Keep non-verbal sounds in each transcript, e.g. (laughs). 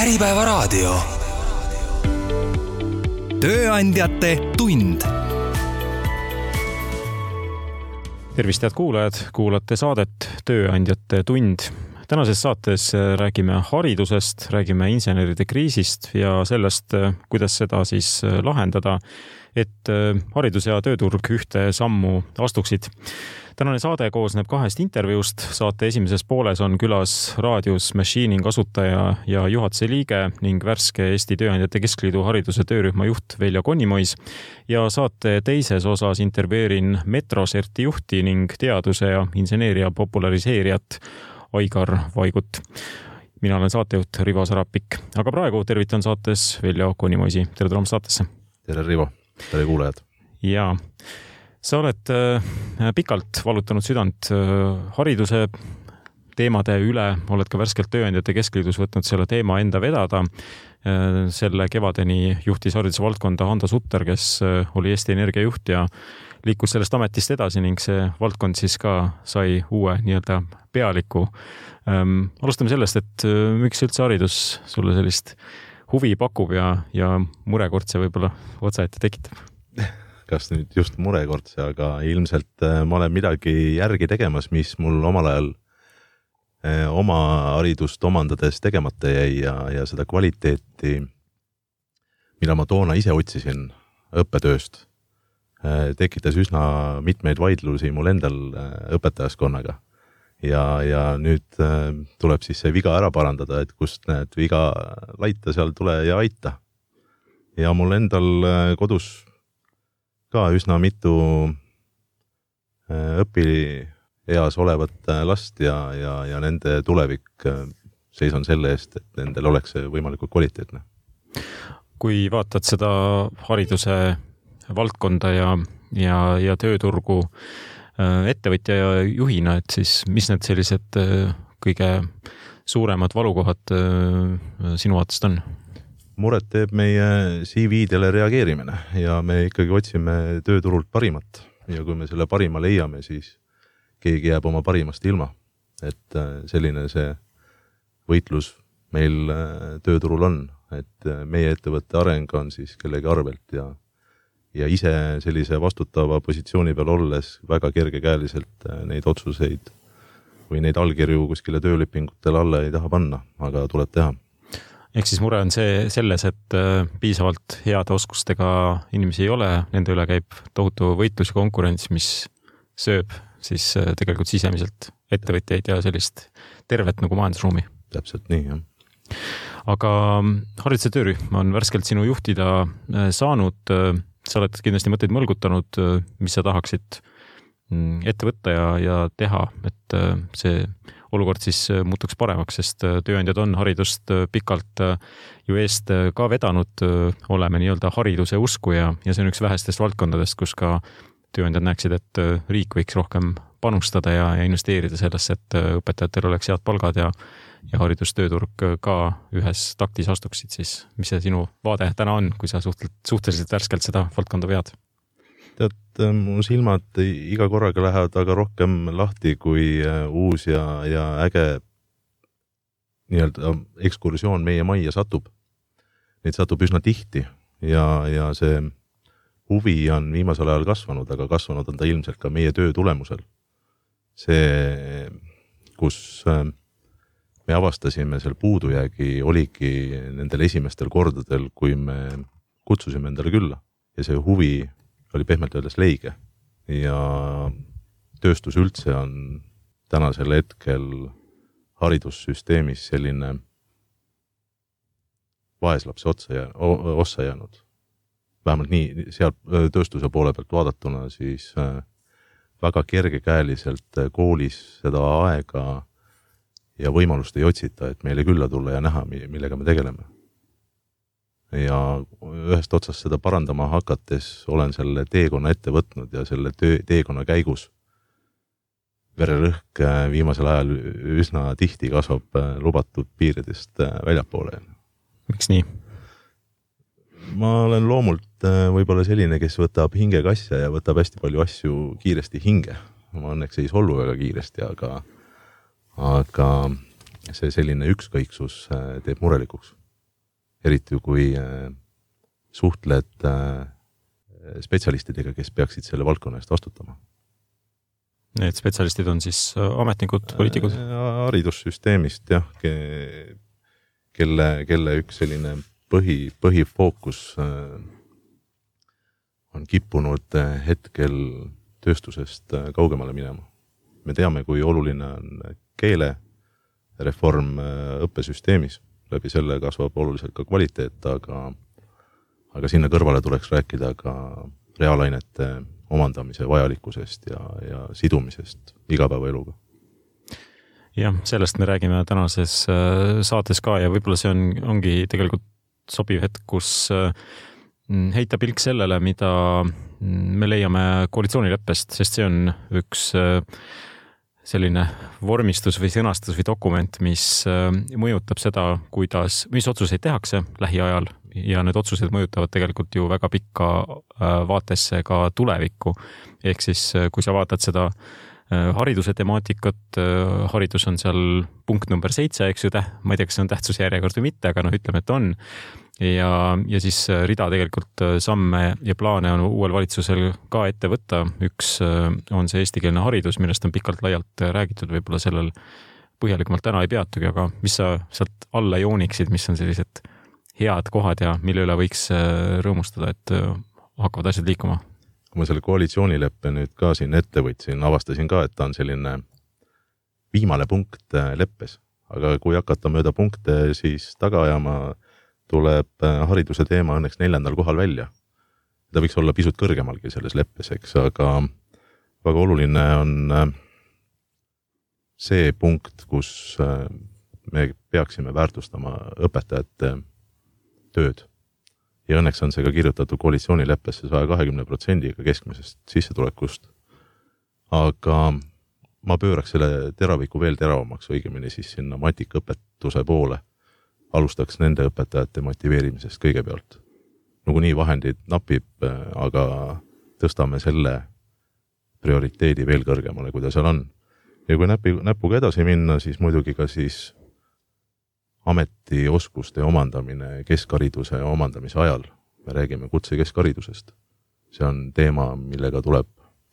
Äripäevaraadio. tööandjate tund. tervist, head kuulajad, kuulate saadet Tööandjate tund. tänases saates räägime haridusest, räägime inseneride kriisist ja sellest, kuidas seda siis lahendada, et haridus ja tööturg ühte sammu astuksid tänane saade koosneb kahest intervjuust. saate esimeses pooles on külas raadios Machining asutaja ja juhatuse liige ning värske Eesti Tööandjate Keskliidu hariduse töörühma juht Veljo Konimois. ja saate teises osas intervjueerin Metroserti juhti ning teaduse ja inseneeria populariseerijat Aigar Vaigut mina olen saatejuht Rivo Sarapik, aga praegu tervitan saates Veljo Konimoisi. tere tulemast saatesse. tere, Rivo. Tere, kuulajad. ja sa oled äh, pikalt valutanud südant äh, hariduse teemade üle, oled ka värskelt Tööandjate Keskliidus võtnud selle teema enda vedada. Äh, selle kevadeni juhtis hariduse valdkonda Hando Sutter, kes oli Eesti Energia juht ja liikus sellest ametist edasi ning see valdkond siis ka sai uue nii-öelda pealiku. Ähm, alustame sellest, et miks üldse haridus sulle sellist huvi pakub ja, ja murekortse võib-olla otsaette tekitab (laughs) kas nüüd just murekordse, aga ilmselt äh, ma olen midagi järgi tegemas, mis mul omal ajal äh, oma haridust omandades tegemata jäi ja, ja seda kvaliteeti, mida ma toona ise otsisin õppetööst, äh, tekitas üsna mitmeid vaidlusi mul endal õpetajaskonnaga. Ja, ja nüüd tuleb siis see viga ära parandada, et kust need viga laita, seal tule ja aita. ja mul endal kodus ka üsna mitu äh, õpieas olevat äh, last ja, ja, ja nende tulevik, äh, seisan selle eest, et nendel oleks see võimalikult kvaliteetne. kui vaatad seda hariduse valdkonda ja, ja, ja tööturgu ettevõtja ja juhina, et siis mis need sellised kõige suuremad valukohad sinu vaatest on? muret teeb meie CV-dele reageerimine ja me ikkagi otsime tööturult parimat ja kui me selle parima leiame, siis keegi jääb oma parimast ilma. et äh, selline see võitlus meil äh, tööturul on, et äh, meie ettevõtte areng on siis kellegi arvelt ja ja ise sellise vastutava positsiooni peal olles väga kergekäeliselt neid otsuseid või neid allkirju kuskile töölepingutele alla ei taha panna, aga tuleb teha ehk siis mure on see selles, et äh, piisavalt heade oskustega inimesi ei ole, nende üle käib tohutu võitlus ja konkurents, mis sööb siis äh, tegelikult sisemiselt ettevõtjaid ja sellist tervet nagu majandusruumi. täpselt nii, jah. aga mm, hariduse töörühm on värskelt sinu juhtida äh, saanud. Sa oled kindlasti mõtteid mõlgutanud, mis sa tahaksid mm, ette võtta ja, ja teha, et see olukord siis äh, muutuks paremaks, sest äh, tööandjad on haridust äh, pikalt ju eest ka vedanud, oleme nii-öelda hariduse usku ja, ja see on üks vähestest valdkondadest, kus ka tööandjad näeksid, et riik võiks rohkem panustada ja, ja investeerida sellesse, et õpetajatel oleks head palgad ja ja haridustööturg ka ühes taktis astuksid, siis mis see sinu vaade täna on, kui sa suhteliselt, suhteliselt värskelt seda valdkonda vead? tead, äh, mu silmad iga korraga lähevad väga rohkem lahti, kui äh, uus ja, ja äge nii-öelda ekskursioon meie majja satub. Neid satub üsna tihti ja, ja see huvi on viimasel ajal kasvanud, aga kasvanud on ta ilmselt ka meie töö tulemusel. see, kus äh, me avastasime seal puudujäägi, oligi nendel esimestel kordadel, kui me kutsusime endale külla ja see huvi oli pehmelt öeldes leige ja tööstus üldse on tänasel hetkel haridussüsteemis selline vaeslapse otsa jää-, ossa jäänud. vähemalt nii sealt tööstuse poole pealt vaadatuna, siis väga kergekäeliselt koolis seda aega ja võimalust ei otsita, et meile külla tulla ja näha, millega me tegeleme ja ühest otsast seda parandama hakates olen selle teekonna ette võtnud ja selle töö, teekonna käigus vererõhk äh, viimasel ajal üsna tihti kasvab äh, lubatud piiridest äh, väljapoole. miks nii? ma olen loomult võib-olla selline, kes võtab hingega asja ja võtab hästi palju asju kiiresti hinge. ma õnneks ei solvu väga kiiresti, aga, aga see selline ükskõiksus teeb murelikuks eriti kui äh, suhtled äh, spetsialistidega, kes peaksid selle valdkonna eest vastutama. Need spetsialistid on siis ametnikud, poliitikud? haridussüsteemist jah, kelle, kelle üks selline põhi, põhifookus on kippunud hetkel tööstusest kaugemale minema. me teame, kui oluline on keelereform õppesüsteemis läbi selle kasvab oluliselt ka kvaliteet, aga, aga sinna kõrvale tuleks rääkida ka reaalainete omandamise vajalikkusest ja, ja sidumisest igapäevaeluga. jah, sellest me räägime tänases äh, saates ka ja võib-olla see on, ongi tegelikult sobiv hetk, kus äh, heita pilk sellele, mida me leiame koalitsioonileppest, sest see on üks äh, selline vormistus või sõnastus või dokument, mis äh, mõjutab seda, kuidas, mis otsuseid tehakse lähiajal ja need otsused mõjutavad tegelikult ju väga pikka äh, vaatesse ka tulevikku. ehk siis, äh, kui sa vaatad seda hariduse temaatikat, haridus on seal punkt number seitse, eks ju, ma ei tea, kas see on tähtsuse järjekord või mitte, aga noh, ütleme, et on ja, ja siis äh, rida tegelikult äh, samme ja plaane on uuel valitsusel ka ette võtta. üks äh, on see eestikeelne haridus, millest on pikalt-laialt räägitud, võib-olla sellel põhjalikumalt täna ei peatugi, aga mis sa sealt alla jooniksid, mis on sellised head kohad ja mille üle võiks rõõmustada, et hakkavad asjad liikuma? kui ma selle koalitsioonileppe nüüd ka siin ette võtsin, avastasin ka, et ta on selline viimane punkt leppes, aga kui hakata mööda punkte siis taga ajama, tuleb äh, hariduse teema õnneks neljandal kohal välja. ta võiks olla pisut kõrgemalgi selles leppes, eks, aga väga oluline on äh, see punkt, kus äh, me peaksime väärtustama õpetajate tööd. ja õnneks on see ka kirjutatud koalitsioonileppesse saja kahekümne protsendiga keskmisest sissetulekust. aga ma pööraks selle teraviku veel teravamaks, õigemini siis sinna matikaõpetuse poole alustaks nende õpetajate motiveerimisest kõigepealt. nagunii vahendeid napib, aga tõstame selle prioriteedi veel kõrgemale, kui ta seal on. ja kui näpi, näpuga edasi minna, siis muidugi ka siis ametioskuste omandamine keskhariduse omandamise ajal. me räägime kutsekeskharidusest. see on teema, millega tuleb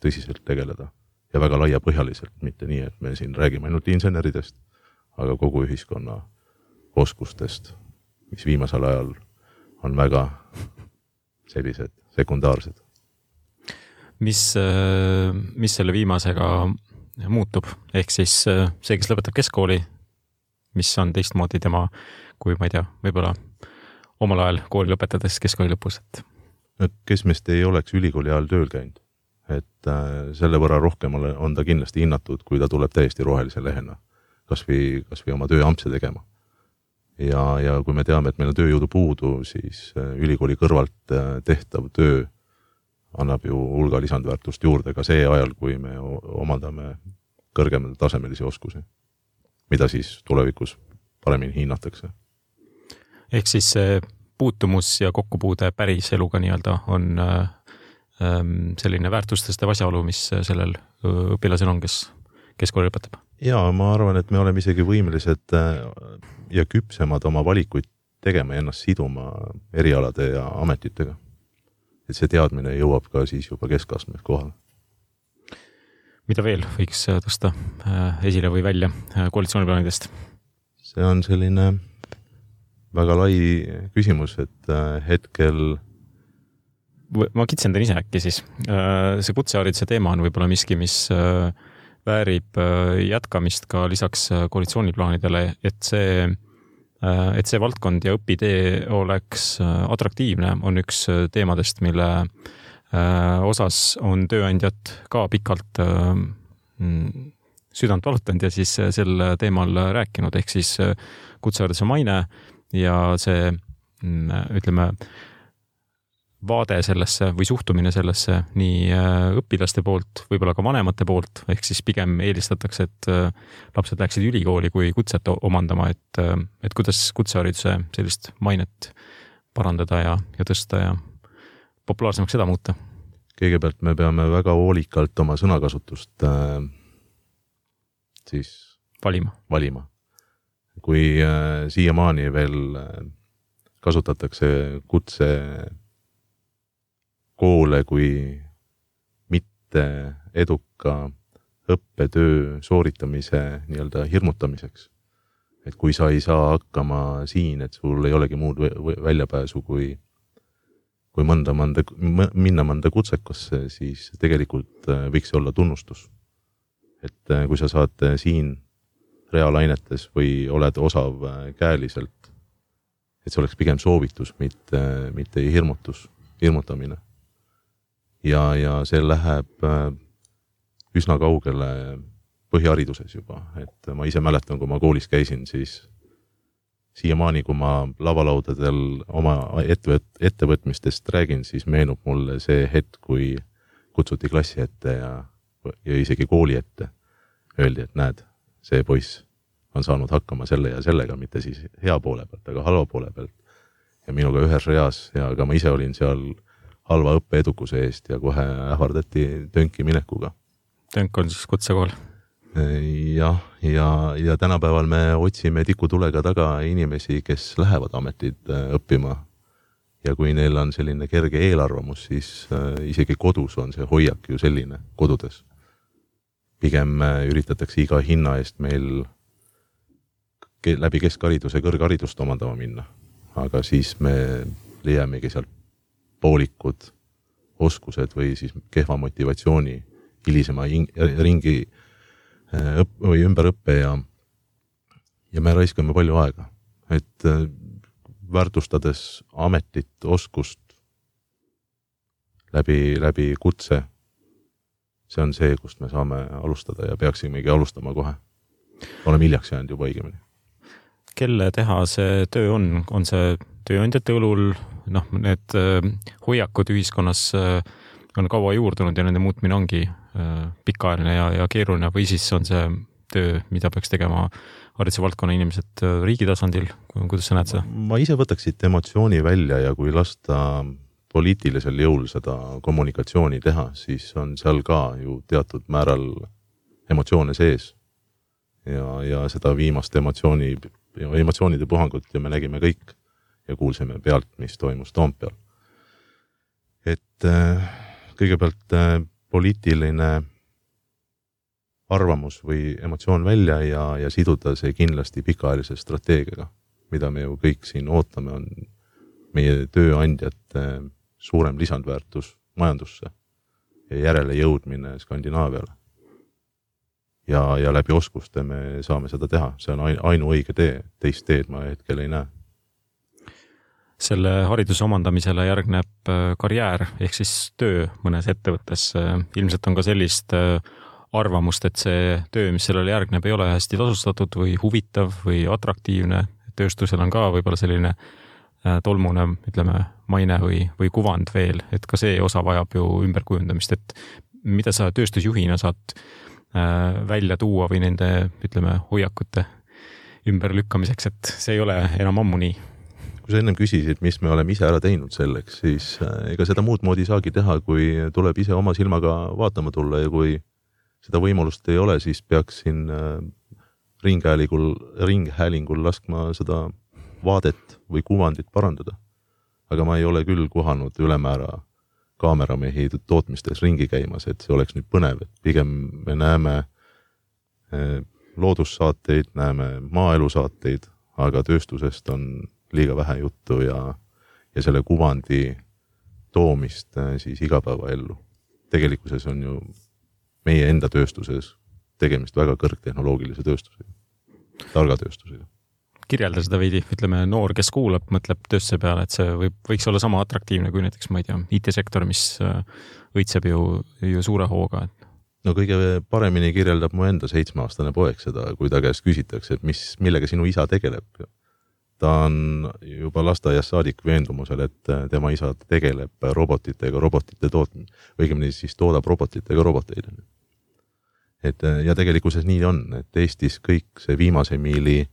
tõsiselt tegeleda ja väga laiapõhjaliselt, mitte nii, et me siin räägime ainult inseneridest, aga kogu ühiskonna oskustest, mis viimasel ajal on väga sellised sekundaarsed. mis, mis selle viimasega muutub, ehk siis see, kes lõpetab keskkooli, mis on teistmoodi tema kui ma ei tea, võib-olla omal ajal kooli lõpetades keskkooli lõpus, et. no kes meist ei oleks ülikooli ajal tööl käinud, et äh, selle võrra rohkem on ta kindlasti hinnatud, kui ta tuleb täiesti rohelise lehena, kasvõi, kasvõi oma tööampse tegema ja, ja kui me teame, et meil on tööjõudu puudu, siis äh, ülikooli kõrvalt äh, tehtav töö annab ju hulga lisandväärtust juurde ka see ajal, kui me omandame kõrgematasemelisi oskusi, mida siis tulevikus paremini hinnatakse. ehk siis see puutumus ja kokkupuude päris eluga nii-öelda on äh, ähm, selline väärtustõstev asjaolu, mis sellel õpilasel on, kes keskkooli lõpetab? Ja ma arvan, et me oleme isegi võimelised ja küpsemad oma valikuid tegema ja ennast siduma erialade ja ametitega. et see teadmine jõuab ka siis juba keskastmes kohale. mida veel võiks tõsta äh, esile või välja äh, koalitsiooniplaanidest? see on selline väga lai küsimus, et äh, hetkel ma kitsendan ise äkki siis. see kutsehariduse teema on võib-olla miski, mis väärib äh, jätkamist ka lisaks äh, koalitsiooniplaanidele, et see, äh, et see valdkond ja õpitee oleks atraktiivne, on üks teemadest, mille osas on tööandjad ka pikalt südant valutanud ja siis sel teemal rääkinud, ehk siis kutsehariduse maine ja see mm, ütleme, vaade sellesse või suhtumine sellesse nii äh, õpilaste poolt, võib-olla ka vanemate poolt, ehk siis pigem eelistatakse, et äh, lapsed läheksid ülikooli kui kutset omandama, et, äh, et kuidas kutsehariduse sellist mainet parandada ja, ja tõsta ja populaarsemaks seda muuta? kõigepealt me peame väga hoolikalt oma sõnakasutust äh, siis valima, valima. kui äh, siiamaani veel äh, kasutatakse kutsekoole kui mitte eduka õppetöö sooritamise nii-öelda hirmutamiseks. et kui sa ei saa hakkama siin, et sul ei olegi muud väljapääsu kui, kui mõnda, mõnda, minna mõnda kutsekasse, siis tegelikult äh, võiks see olla tunnustus. et äh, kui sa saad äh, siin reaalainetes või oled osav käeliselt, et see oleks pigem soovitus, mitte, mitte hirmutus, hirmutamine. Ja, ja see läheb üsna kaugele põhihariduses juba, et ma ise mäletan, kui ma koolis käisin, siis siiamaani, kui ma lavalaudadel oma ettevõt-, ettevõtmistest räägin, siis meenub mulle see hetk, kui kutsuti klassi ette ja, ja isegi kooli ette. Öeldi, et näed, see poiss on saanud hakkama selle ja sellega, mitte siis hea poole pealt, aga halva poole pealt. ja minuga ühes reas ja ka ma ise olin seal halva õppeedukuse eest ja kohe ähvardati tönki minekuga Tönk on siis kutsekool? jah, ja, ja, ja tänapäeval me otsime tikutulega taga inimesi, kes lähevad ametit äh, õppima. ja kui neil on selline kerge eelarvamus, siis äh, isegi kodus on see hoiak ju selline, kodudes. pigem äh, üritatakse iga hinna eest meil läbi keskhariduse kõrgharidust omandama minna. aga siis me leiamegi sealt poolikud oskused või siis kehva motivatsiooni hilisema ringi äh, õpp- või ümberõppe ja, ja me raiskame palju aega, et äh, väärtustades ametit, oskust läbi, läbi kutse. see on see, kust me saame alustada ja peaksimegi alustama kohe. oleme hiljaks jäänud juba õigemini. kelle teha see töö on, on see tööandjate õlul, noh, need äh, hoiakud ühiskonnas on kaua juurdunud ja nende muutmine ongi Äh, pikaajaline ja, ja keeruline või siis on see töö, mida peaks tegema hariduse valdkonna inimesed äh, riigi tasandil, kuidas sa näed seda? ma ise võtaks siit emotsiooni välja ja kui lasta poliitilisel jõul seda kommunikatsiooni teha, siis on seal ka ju teatud määral emotsioone sees. ja, ja seda viimast emotsiooni, emotsioonide puhangut ju me nägime kõik ja kuulsime pealt, mis toimus Toompeal. et äh, kõigepealt poliitiline arvamus või emotsioon välja ja, ja siduda see kindlasti pikaajalise strateegiaga, mida me ju kõik siin ootame, on meie tööandjate suurem lisandväärtus majandusse ja järelejõudmine Skandinaaviale. ja, ja läbi oskuste me saame seda teha, see on ainuõige tee, teist teed ma hetkel ei näe selle hariduse omandamisele järgneb äh, karjäär ehk siis töö mõnes ettevõttes. Äh, ilmselt on ka sellist äh, arvamust, et see töö, mis sellele järgneb, ei ole hästi tasustatud või huvitav või atraktiivne. tööstusel on ka võib-olla selline tolmune, ütleme, maine või, või kuvand veel, et ka see osa vajab ju ümberkujundamist, et mida sa tööstusjuhina saad välja tuua või nende, ütleme, hoiakute ümberlükkamiseks, et see ei ole enam ammu nii kui sa ennem küsisid, mis me oleme ise ära teinud selleks, siis äh, ega seda muud moodi ei saagi teha, kui tuleb ise oma silmaga vaatama tulla ja kui seda võimalust ei ole, siis peaks siin äh, ringhäälingul, ringhäälingul laskma seda vaadet või kuvandit parandada. aga ma ei ole küll kohanud ülemäära kaameramehi tootmistes ringi käimas, et see oleks nüüd põnev, et pigem me näeme äh, loodussaateid, näeme maaelusaateid, aga tööstusest on liiga vähe juttu ja, ja selle kuvandi toomist äh, siis igapäevaellu. tegelikkuses on ju meie enda tööstuses tegemist väga kõrgtehnoloogilise tööstusega, targa tööstusega. kirjelda seda veidi, ütleme noor, kes kuulab, mõtleb tööstuse peale, et see võib, võiks olla sama atraktiivne kui näiteks, ma ei tea, IT-sektor, mis äh, õitseb ju, ju suure hooga, et no kõige paremini kirjeldab mu enda seitsmeaastane poeg seda, kui ta käest küsitakse, et mis, millega sinu isa tegeleb ta on juba lasteaiast saadik veendumusel, et tema isa tegeleb robotitega, robotite tootmine, õigemini siis toodab robotitega roboteid. et ja tegelikkuses nii on, et Eestis kõik see viimase miili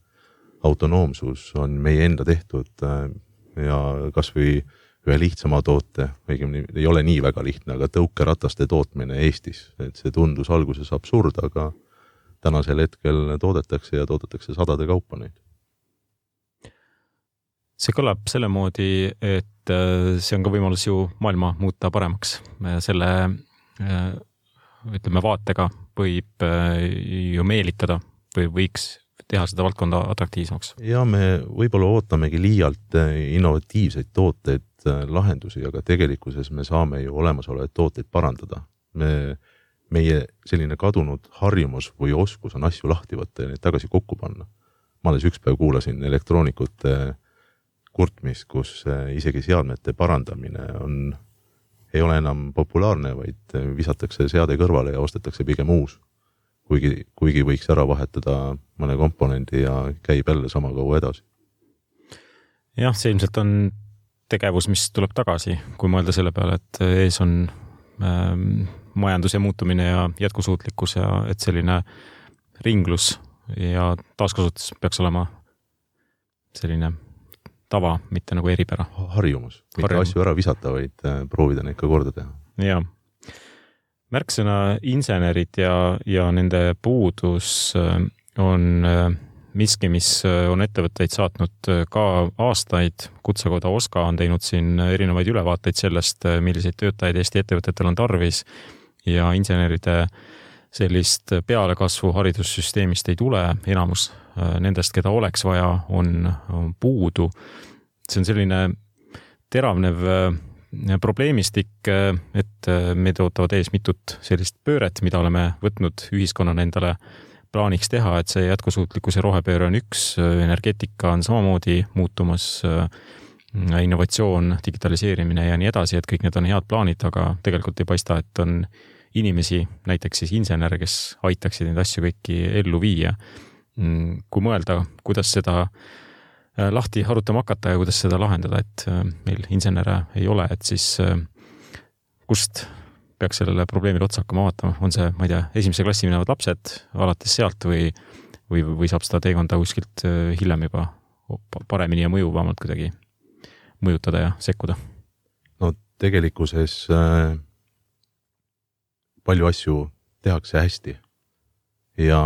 autonoomsus on meie enda tehtud ja kasvõi ühe lihtsama toote, õigemini ei ole nii väga lihtne, aga tõukerataste tootmine Eestis, et see tundus alguses absurd, aga tänasel hetkel toodetakse ja toodetakse sadade kaupa neid see kõlab selle moodi, et äh, see on ka võimalus ju maailma muuta paremaks. selle äh, ütleme, vaatega võib ju meelitada või võiks teha seda valdkonda atraktiivsemaks. ja me võib-olla ootamegi liialt innovatiivseid tooteid, lahendusi, aga tegelikkuses me saame ju olemasolevaid tooteid parandada. me, meie selline kadunud harjumus või oskus on asju lahti võtta ja neid tagasi kokku panna. ma alles üks päev kuulasin elektroonikute kurtmist, kus eh, isegi seadmete parandamine on, ei ole enam populaarne, vaid eh, visatakse seade kõrvale ja ostetakse pigem uus. kuigi, kuigi võiks ära vahetada mõne komponendi ja käib jälle sama kaua edasi. jah, see ilmselt on tegevus, mis tuleb tagasi, kui mõelda selle peale, et ees on ähm, majanduse muutumine ja jätkusuutlikkus ja et selline ringlus ja taaskasutus peaks olema selline tava, mitte nagu eripära. harjumus, mitte asju ära visata, vaid äh, proovida neid ka korda teha. jaa. märksõna insenerid ja, ja nende puudus äh, on äh, miski, mis on ettevõtteid saatnud ka aastaid. kutsekoda OSKA on teinud siin erinevaid ülevaateid sellest, milliseid töötajaid Eesti ettevõtetel on tarvis ja inseneride sellist pealekasvu haridussüsteemist ei tule, enamus Äh, nendest, keda oleks vaja, on, on puudu. see on selline teravnev äh, probleemistik, äh, et meid ootavad ees mitut sellist pööret, mida oleme võtnud ühiskonnana endale plaaniks teha, et see jätkusuutlikkus ja rohepööre on üks, energeetika on samamoodi muutumas, innovatsioon, digitaliseerimine ja nii edasi, et kõik need on head plaanid, aga tegelikult ei paista, et on inimesi, näiteks siis insenere, kes aitaksid neid asju kõiki ellu viia Mm, kui mõelda, kuidas seda äh, lahti arutama hakata ja kuidas seda lahendada, et äh, meil insenere ei ole, et siis äh, kust peaks sellele probleemile otsa hakkama vaatama, on see, ma ei tea, esimese klassi minevad lapsed alates sealt või, või, või saab seda teekonda kuskilt hiljem juba paremini ja mõjuvamalt kuidagi mõjutada ja sekkuda? no tegelikkuses äh, palju asju tehakse hästi ja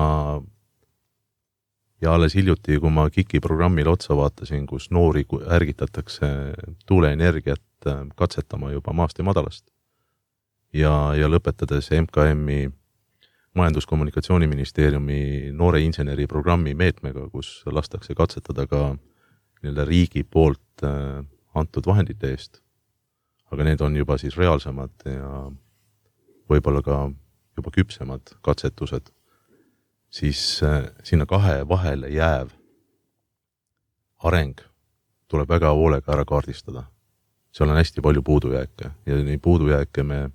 ja alles hiljuti, kui ma KIK-i programmile otsa vaatasin, kus noori ärgitatakse tuuleenergiat äh, katsetama juba maast ja madalast. ja, ja lõpetades MKM-i Majandus-Kommunikatsiooniministeeriumi noore inseneri programmi meetmega, kus lastakse katsetada ka nii-öelda riigi poolt äh, antud vahendite eest. aga need on juba siis reaalsemad ja võib-olla ka juba küpsemad katsetused siis äh, sinna kahe vahele jääv areng tuleb väga hoolega ära kaardistada. seal on hästi palju puudujääke ja neid puudujääke me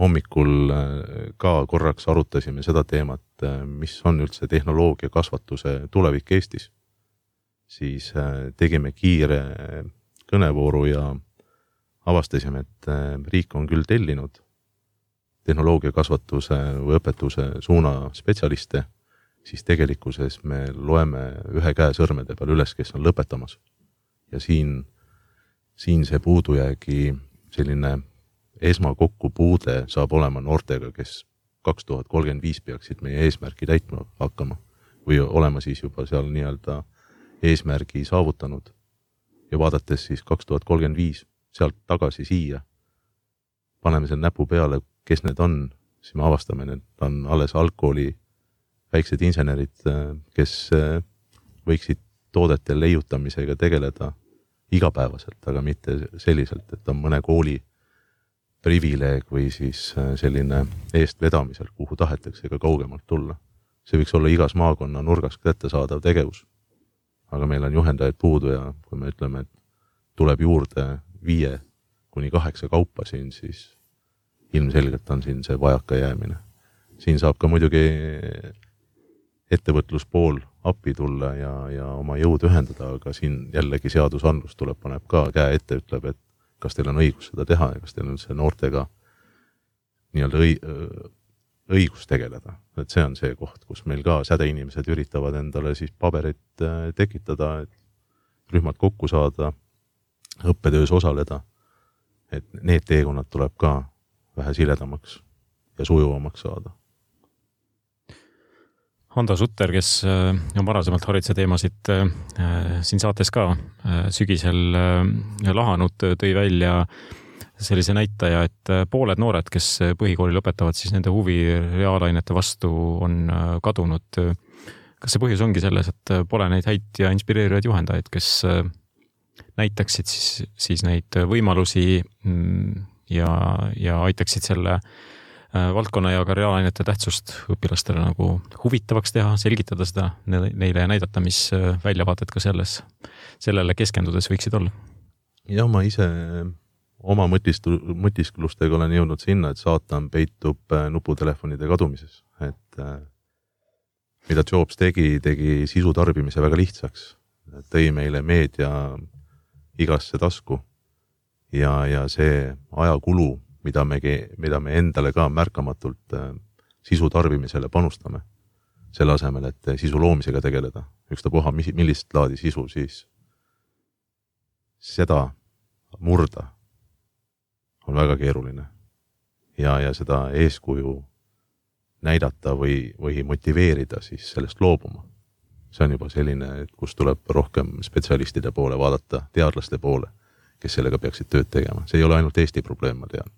hommikul äh, ka korraks arutasime seda teemat, äh, mis on üldse tehnoloogia kasvatuse tulevik Eestis. siis tegime kiire kõnevooru ja avastasime, et riik on küll tellinud tehnoloogiakasvatuse või õpetuse suuna spetsialiste, siis tegelikkuses me loeme ühe käe sõrmede peal üles, kes on lõpetamas. ja siin, siin see puudujäägi selline esmakokkupuude saab olema noortega, kes kaks tuhat kolmkümmend viis peaksid meie eesmärki täitma hakkama või olema siis juba seal nii-öelda eesmärgi saavutanud. ja vaadates siis kaks tuhat kolmkümmend viis sealt tagasi siia, paneme selle näpu peale, kes need on, siis me avastame, need on alles algkooli väiksed insenerid, kes äh, võiksid toodete leiutamisega tegeleda igapäevaselt, aga mitte selliselt, et on mõne kooli privileeg või siis äh, selline eestvedamisel, kuhu tahetakse ka kaugemalt tulla. see võiks olla igas maakonna nurgas kättesaadav tegevus. aga meil on juhendajaid puudu ja kui me ütleme, et tuleb juurde viie kuni kaheksa kaupa siin, siis ilmselgelt on siin see vajakajäämine. siin saab ka muidugi ettevõtluspool appi tulla ja, ja oma jõud ühendada, aga siin jällegi seadusandlus tuleb, paneb ka käe ette, ütleb, et kas teil on õigus seda teha ja kas teil on see noortega nii-öelda õi-, õigus tegeleda, et see on see koht, kus meil ka sädeinimesed üritavad endale siis paberit äh, tekitada, et rühmad kokku saada, õppetöös osaleda. et need teekonnad tuleb ka vähe siledamaks ja sujuvamaks saada. Hando Sutter, kes on varasemalt hariduse teemasid siin saates ka sügisel lahanud, tõi välja sellise näitaja, et pooled noored, kes põhikooli lõpetavad, siis nende huvi reaalainete vastu on kadunud. kas see põhjus ongi selles, et pole neid häid ja inspireerivaid juhendajaid, kes näitaksid siis, siis neid võimalusi mm, ja, ja aitaksid selle äh, valdkonna ja ka reaalainete tähtsust õpilastele nagu huvitavaks teha, selgitada seda neile ja näidata, mis äh, väljavaated ka selles, sellele keskendudes võiksid olla. jah, ma ise oma mõtistu-, mõtisklustega olen jõudnud sinna, et saatan peitub äh, nuputelefonide kadumises, et mida Jobs tegi, tegi sisu tarbimise väga lihtsaks, tõi meile meedia igasse tasku. Ja, ja see ajakulu, mida me, mida me endale ka märkamatult äh, sisu tarbimisele panustame, selle asemel, et sisu loomisega tegeleda, ükstapuha, mis, millist laadi sisu, siis seda murda on väga keeruline. ja, ja seda eeskuju näidata või, või motiveerida siis sellest loobuma see on juba selline, kus tuleb rohkem spetsialistide poole vaadata, teadlaste poole, kes sellega peaksid tööd tegema, see ei ole ainult Eesti probleem, ma tean.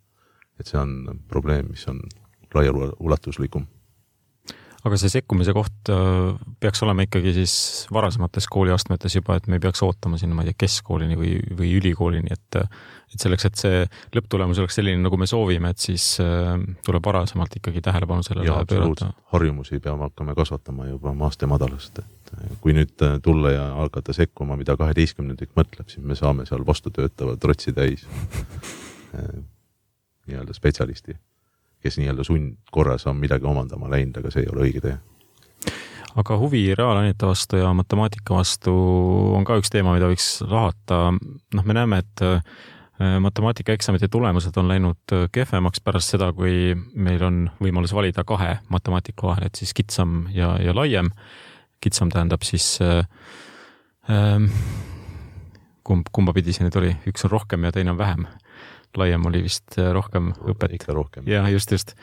et see on probleem, mis on laiaulatuslikum aga see sekkumise koht äh, peaks olema ikkagi siis varasemates kooliastmetes juba, et me ei peaks ootama sinna, ma ei tea, keskkoolini või, või ülikoolini, et et selleks, et see lõpptulemus oleks selline, nagu me soovime, et siis äh, tuleb varasemalt ikkagi tähelepanu sellele pöörata. harjumusi peame hakkama kasvatama juba maast ja madalast, et kui nüüd äh, tulla ja hakata sekkuma, mida kaheteistkümnendik mõtleb, siis me saame seal vastutöötava trotsi täis nii-öelda spetsialisti kes nii-öelda sundkorras on midagi omandama läinud, aga see ei ole õige tee. aga huvi reaalainete vastu ja matemaatika vastu on ka üks teema, mida võiks lahata. noh, me näeme, et äh, matemaatikaeksamite tulemused on läinud äh, kehvemaks pärast seda, kui meil on võimalus valida kahe matemaatika vahel, et siis kitsam ja, ja laiem. Kitsam tähendab siis äh, äh, kumb, kumba pidi see nüüd oli, üks on rohkem ja teine on vähem laiem oli vist äh, rohkem õpet. ikka rohkem. jah, just, just.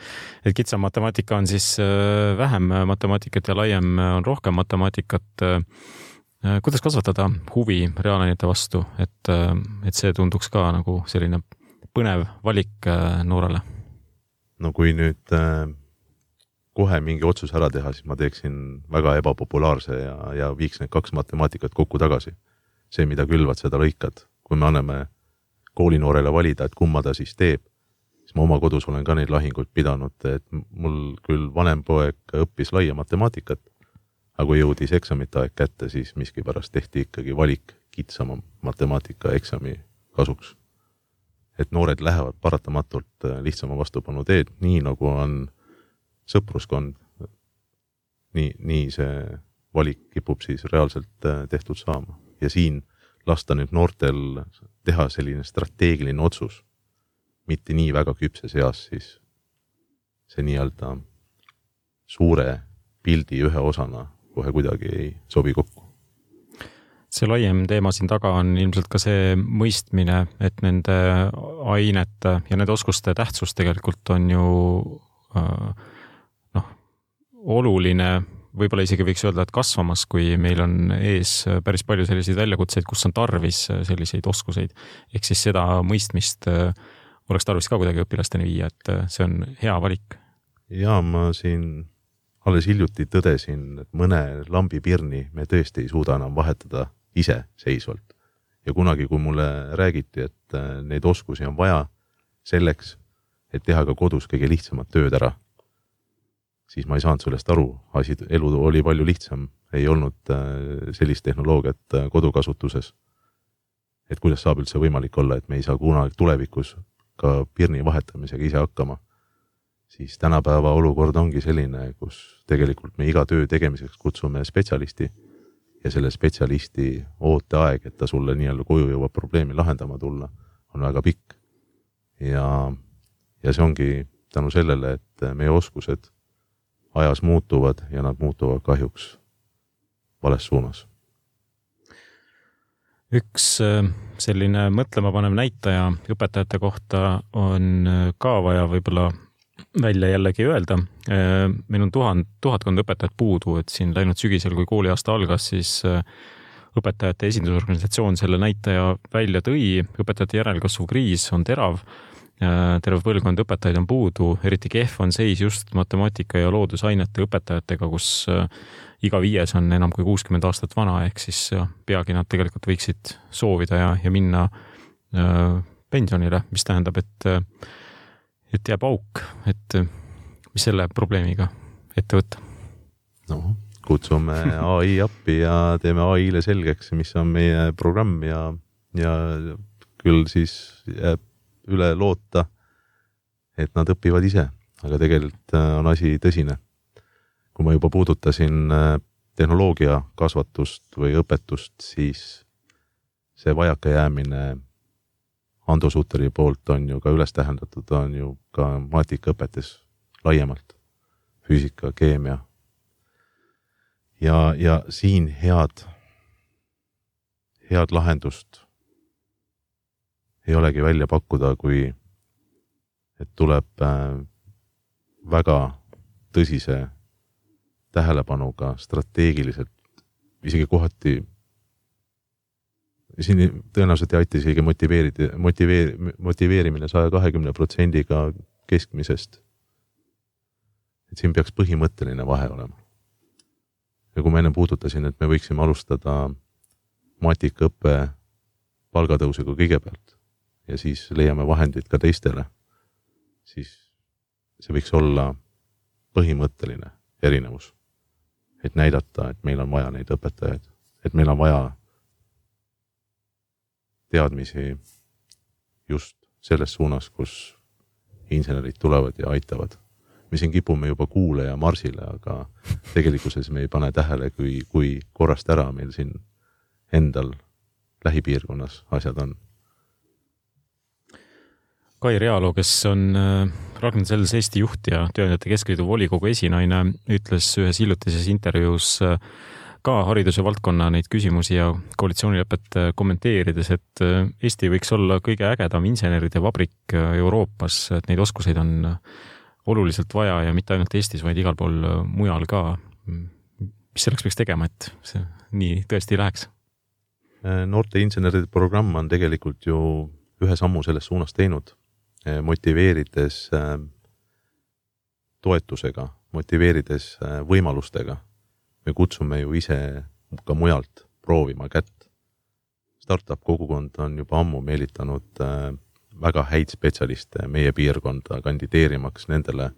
et kitsam matemaatika on siis äh, vähem matemaatikat ja laiem on rohkem matemaatikat. Äh, kuidas kasvatada huvi reaalainete vastu, et, et see tunduks ka nagu selline põnev valik noorele? no kui nüüd kohe mingi otsus ära teha, siis ma teeksin väga ebapopulaarse ja, ja viiks need kaks matemaatikat kokku tagasi. see, mida külvad, seda lõikad. kui me anname koolinoorele valida, et kumma ta siis teeb, siis ma oma kodus olen ka neid lahinguid pidanud, et mul küll vanem poeg õppis laia matemaatikat, aga kui jõudis eksamite aeg kätte, siis miskipärast tehti ikkagi valik kitsama matemaatikaeksami kasuks. et noored lähevad paratamatult lihtsama vastupanu teed, nii nagu on sõpruskond, nii, nii see valik kipub siis reaalselt tehtud saama. Ja siin lasta nüüd noortel teha selline strateegiline otsus, mitte nii väga küpses eas, siis see nii-öelda suure pildi ühe osana kohe kuidagi ei sobi kokku. see laiem teema siin taga on ilmselt ka see mõistmine, et nende ainete ja nende oskuste tähtsus tegelikult on ju äh, oluline võib-olla isegi võiks öelda, et kasvamas, kui meil on ees päris palju selliseid väljakutseid, kus on tarvis selliseid oskuseid. ehk siis seda mõistmist äh, oleks tarvis ka kuidagi õpilasteni viia, et äh, see on hea valik. ja ma siin alles hiljuti tõdesin, et mõne lambipirni me tõesti ei suuda enam vahetada iseseisvalt. ja kunagi, kui mulle räägiti, et äh, neid oskusi on vaja selleks, et teha ka kodus kõige lihtsamat tööd ära siis ma ei saanud sellest aru, asi, elu oli palju lihtsam, ei olnud äh, sellist tehnoloogiat äh, kodukasutuses. et kuidas saab üldse võimalik olla, et me ei saa kunagi tulevikus ka pirni vahetamisega ise hakkama. siis tänapäeva olukord ongi selline, kus tegelikult me iga töö tegemiseks kutsume spetsialisti ja selle spetsialisti ooteaeg, et ta sulle nii-öelda koju jõuab probleemi lahendama tulla, on väga pikk. ja, ja see ongi tänu sellele, et meie oskused ajas muutuvad ja nad muutuvad kahjuks vales suunas. üks äh, selline mõtlemapanev näitaja õpetajate kohta on äh, ka vaja võib-olla välja jällegi öelda. meil on tuhand, tuhatkond õpetajat puudu, et siin läinud sügisel, kui kooliaasta algas, siis õpetajate esindusorganisatsioon selle näitaja välja tõi. õpetajate järelkasvu kriis on terav. Terve põlvkond õpetajaid on puudu, eriti kehv on seis just matemaatika ja loodusainete õpetajatega, kus iga viies on enam kui kuuskümmend aastat vana, ehk siis peagi nad tegelikult võiksid soovida ja, ja minna pensionile, mis tähendab, et et jääb auk, et mis selle probleemiga ette võtta? noh, kutsume ai appi ja teeme ai-le selgeks, mis on meie programm ja, ja küll siis jääb üle loota, et nad õpivad ise, aga tegelikult äh, on asi tõsine. kui ma juba puudutasin äh, tehnoloogia kasvatust või õpetust, siis see vajakajäämine Ando Sutteri poolt on ju ka üles tähendatud, on ju ka maatikaõpetus laiemalt, füüsika, keemia. ja, ja siin head, head lahendust ei olegi välja pakkuda, kui et tuleb äh, väga tõsise tähelepanuga strateegiliselt, isegi kohati siin tõenäoliselt ei aita isegi motiveerida, motiveer-, motiveerimine saja kahekümne protsendiga keskmisest. et siin peaks põhimõtteline vahe olema. ja kui ma enne puudutasin, et me võiksime alustada maatikaõppe palgatõusuga kõigepealt ja siis leiame vahendid ka teistele, siis see võiks olla põhimõtteline erinevus. et näidata, et meil on vaja neid õpetajaid, et meil on vaja teadmisi just selles suunas, kus insenerid tulevad ja aitavad. me siin kipume juba kuule ja marsile, aga tegelikkuses me ei pane tähele, kui, kui korrast ära meil siin endal lähipiirkonnas asjad on. Kai Realo, kes on äh, Ragnar Sells Eesti juht ja Tööandjate Keskliidu volikogu esinaine, ütles ühes hiljutises intervjuus äh, ka hariduse valdkonna neid küsimusi ja koalitsioonilepet äh, kommenteerides, et Eesti võiks olla kõige ägedam inseneride vabrik Euroopas, et neid oskuseid on oluliselt vaja ja mitte ainult Eestis, vaid igal pool mujal ka. mis selleks peaks tegema, et see nii tõesti läheks? noorte inseneride programm on tegelikult ju ühe sammu selles suunas teinud, motiveerides toetusega, motiveerides võimalustega me kutsume ju ise ka mujalt proovima kätt. Startup kogukond on juba ammu meelitanud väga häid spetsialiste meie piirkonda kandideerimaks nendele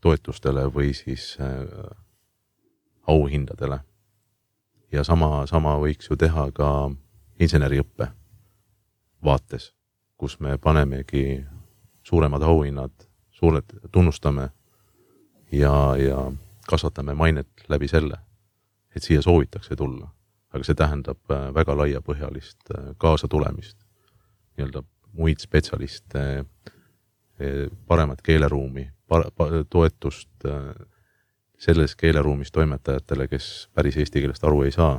toetustele või siis auhindadele. ja sama, sama võiks ju teha ka inseneriõppe vaates, kus me panemegi suuremad auhinnad, suured, tunnustame ja, ja kasvatame mainet läbi selle, et siia soovitakse tulla. aga see tähendab äh, väga laiapõhjalist äh, kaasatulemist, nii-öelda muid spetsialiste, äh, paremat keeleruumi, toetust selles keeleruumis toimetajatele, kes päris eesti keelest aru ei saa.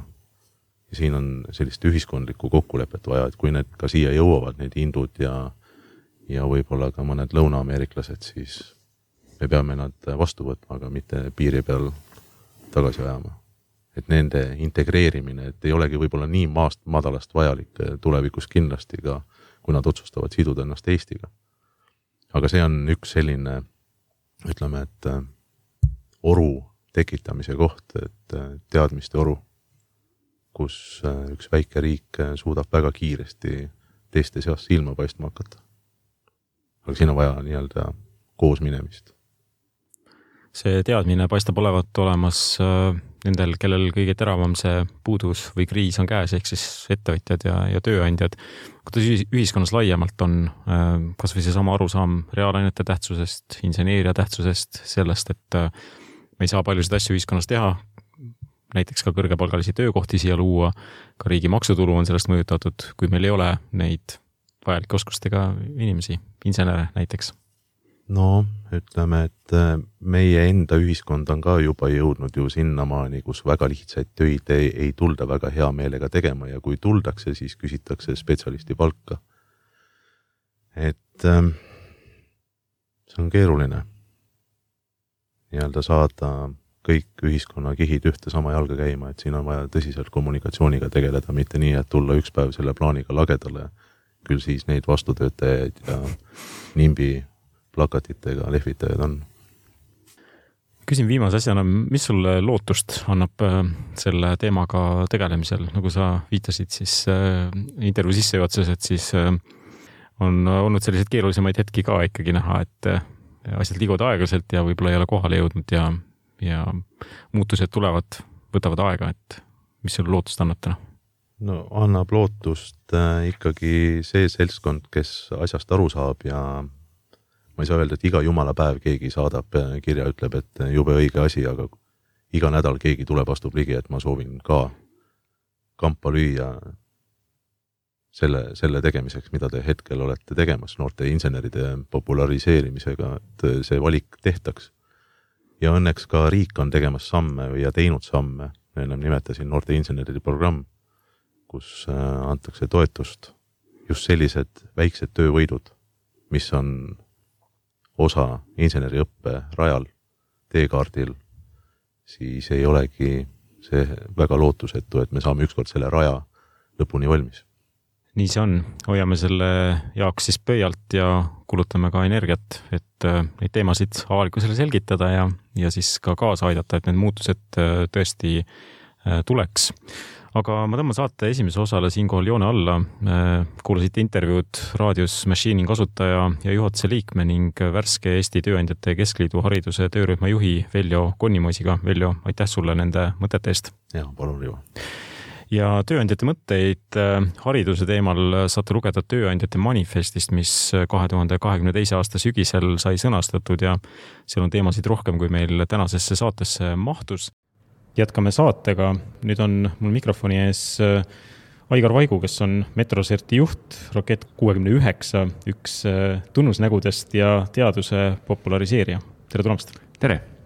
Ja siin on sellist ühiskondlikku kokkulepet vaja, et kui need ka siia jõuavad, need hindud ja, ja võib-olla ka mõned lõunaameeriklased, siis me peame nad vastu võtma, aga mitte piiri peal tagasi ajama. et nende integreerimine, et ei olegi võib-olla nii maast madalast vajalik tulevikus kindlasti ka, kui nad otsustavad siduda ennast Eestiga. aga see on üks selline, ütleme, et oru tekitamise koht, et teadmiste oru, kus äh, üks väike riik suudab väga kiiresti teiste seas silma paistma hakata. aga siin on vaja nii-öelda koosminemist see teadmine paistab olevat olemas äh, nendel, kellel kõige teravam see puudus või kriis on käes, ehk siis ettevõtjad ja, ja tööandjad. kuidas ühiskonnas laiemalt on äh, kasvõi seesama arusaam reaalainete tähtsusest, inseneeria tähtsusest, sellest, et äh, me ei saa paljusid asju ühiskonnas teha, näiteks ka kõrgepalgalisi töökohti siia luua, ka riigi maksutulu on sellest mõjutatud, kui meil ei ole neid vajalike oskustega inimesi, insenere näiteks no ütleme, et äh, meie enda ühiskond on ka juba jõudnud ju sinnamaani, kus väga lihtsaid töid ei, ei tulda väga hea meelega tegema ja kui tuldakse, siis küsitakse spetsialisti palka. et ähm, see on keeruline. nii-öelda saada kõik ühiskonnakihid ühte sama jalga käima, et siin on vaja tõsiselt kommunikatsiooniga tegeleda, mitte nii, et tulla üks päev selle plaaniga lagedale. küll siis neid vastutöötajaid ja nimbi plakatitega lehvitajaid on. küsin viimase asjana, mis sulle lootust annab äh, selle teemaga tegelemisel, nagu sa viitasid siis äh, intervjuu sissejuhatuses, et siis äh, on olnud selliseid keerulisemaid hetki ka ikkagi näha, et asjad liiguvad aeglaselt ja võib-olla ei ole kohale jõudnud ja ja muutused tulevad, võtavad aega, et mis sulle lootust annab täna? no annab lootust äh, ikkagi see seltskond, kes asjast aru saab ja ma ei saa öelda, et iga jumala päev keegi saadab äh, kirja, ütleb, et jube õige asi, aga iga nädal keegi tuleb, astub ligi, et ma soovin ka kampa lüüa selle, selle tegemiseks, mida te hetkel olete tegemas noorte inseneride populariseerimisega, et see valik tehtaks ja õnneks ka riik on tegemas samme ja teinud samme, ennem nimetasin noorte inseneride programm, kus äh, antakse toetust just sellised väiksed töövõidud, mis on osa inseneriõppe rajal, teekaardil, siis ei olegi see väga lootusetu, et me saame ükskord selle raja lõpuni valmis nii see on, hoiame selle jaoks siis pöialt ja kulutame ka energiat, et äh, neid teemasid avalikkusele selgitada ja, ja siis ka kaasa aidata, et need muutused äh, tõesti äh, tuleks. aga ma tõmban saate esimese osale siinkohal joone alla. kuulasite intervjuud raadios Machine'i kasutaja ja juhatuse liikme ning värske Eesti Tööandjate Keskliidu hariduse töörühma juhi Veljo Konnimoisiga. Veljo, aitäh sulle nende mõtete eest! ja palun, Rivo! Ja tööandjate mõtteid äh, hariduse teemal saate lugeda tööandjate manifestist, mis kahe tuhande kahekümne teise aasta sügisel sai sõnastatud ja seal on teemasid rohkem, kui meil tänasesse saatesse mahtus. jätkame saatega, nüüd on mul mikrofoni ees äh, Aigar Vaigu, kes on Metroserti juht, Rakett kuuekümne üheksa, üks äh, tunnusnägudest ja teaduse populariseerija. tere tulemast! tere!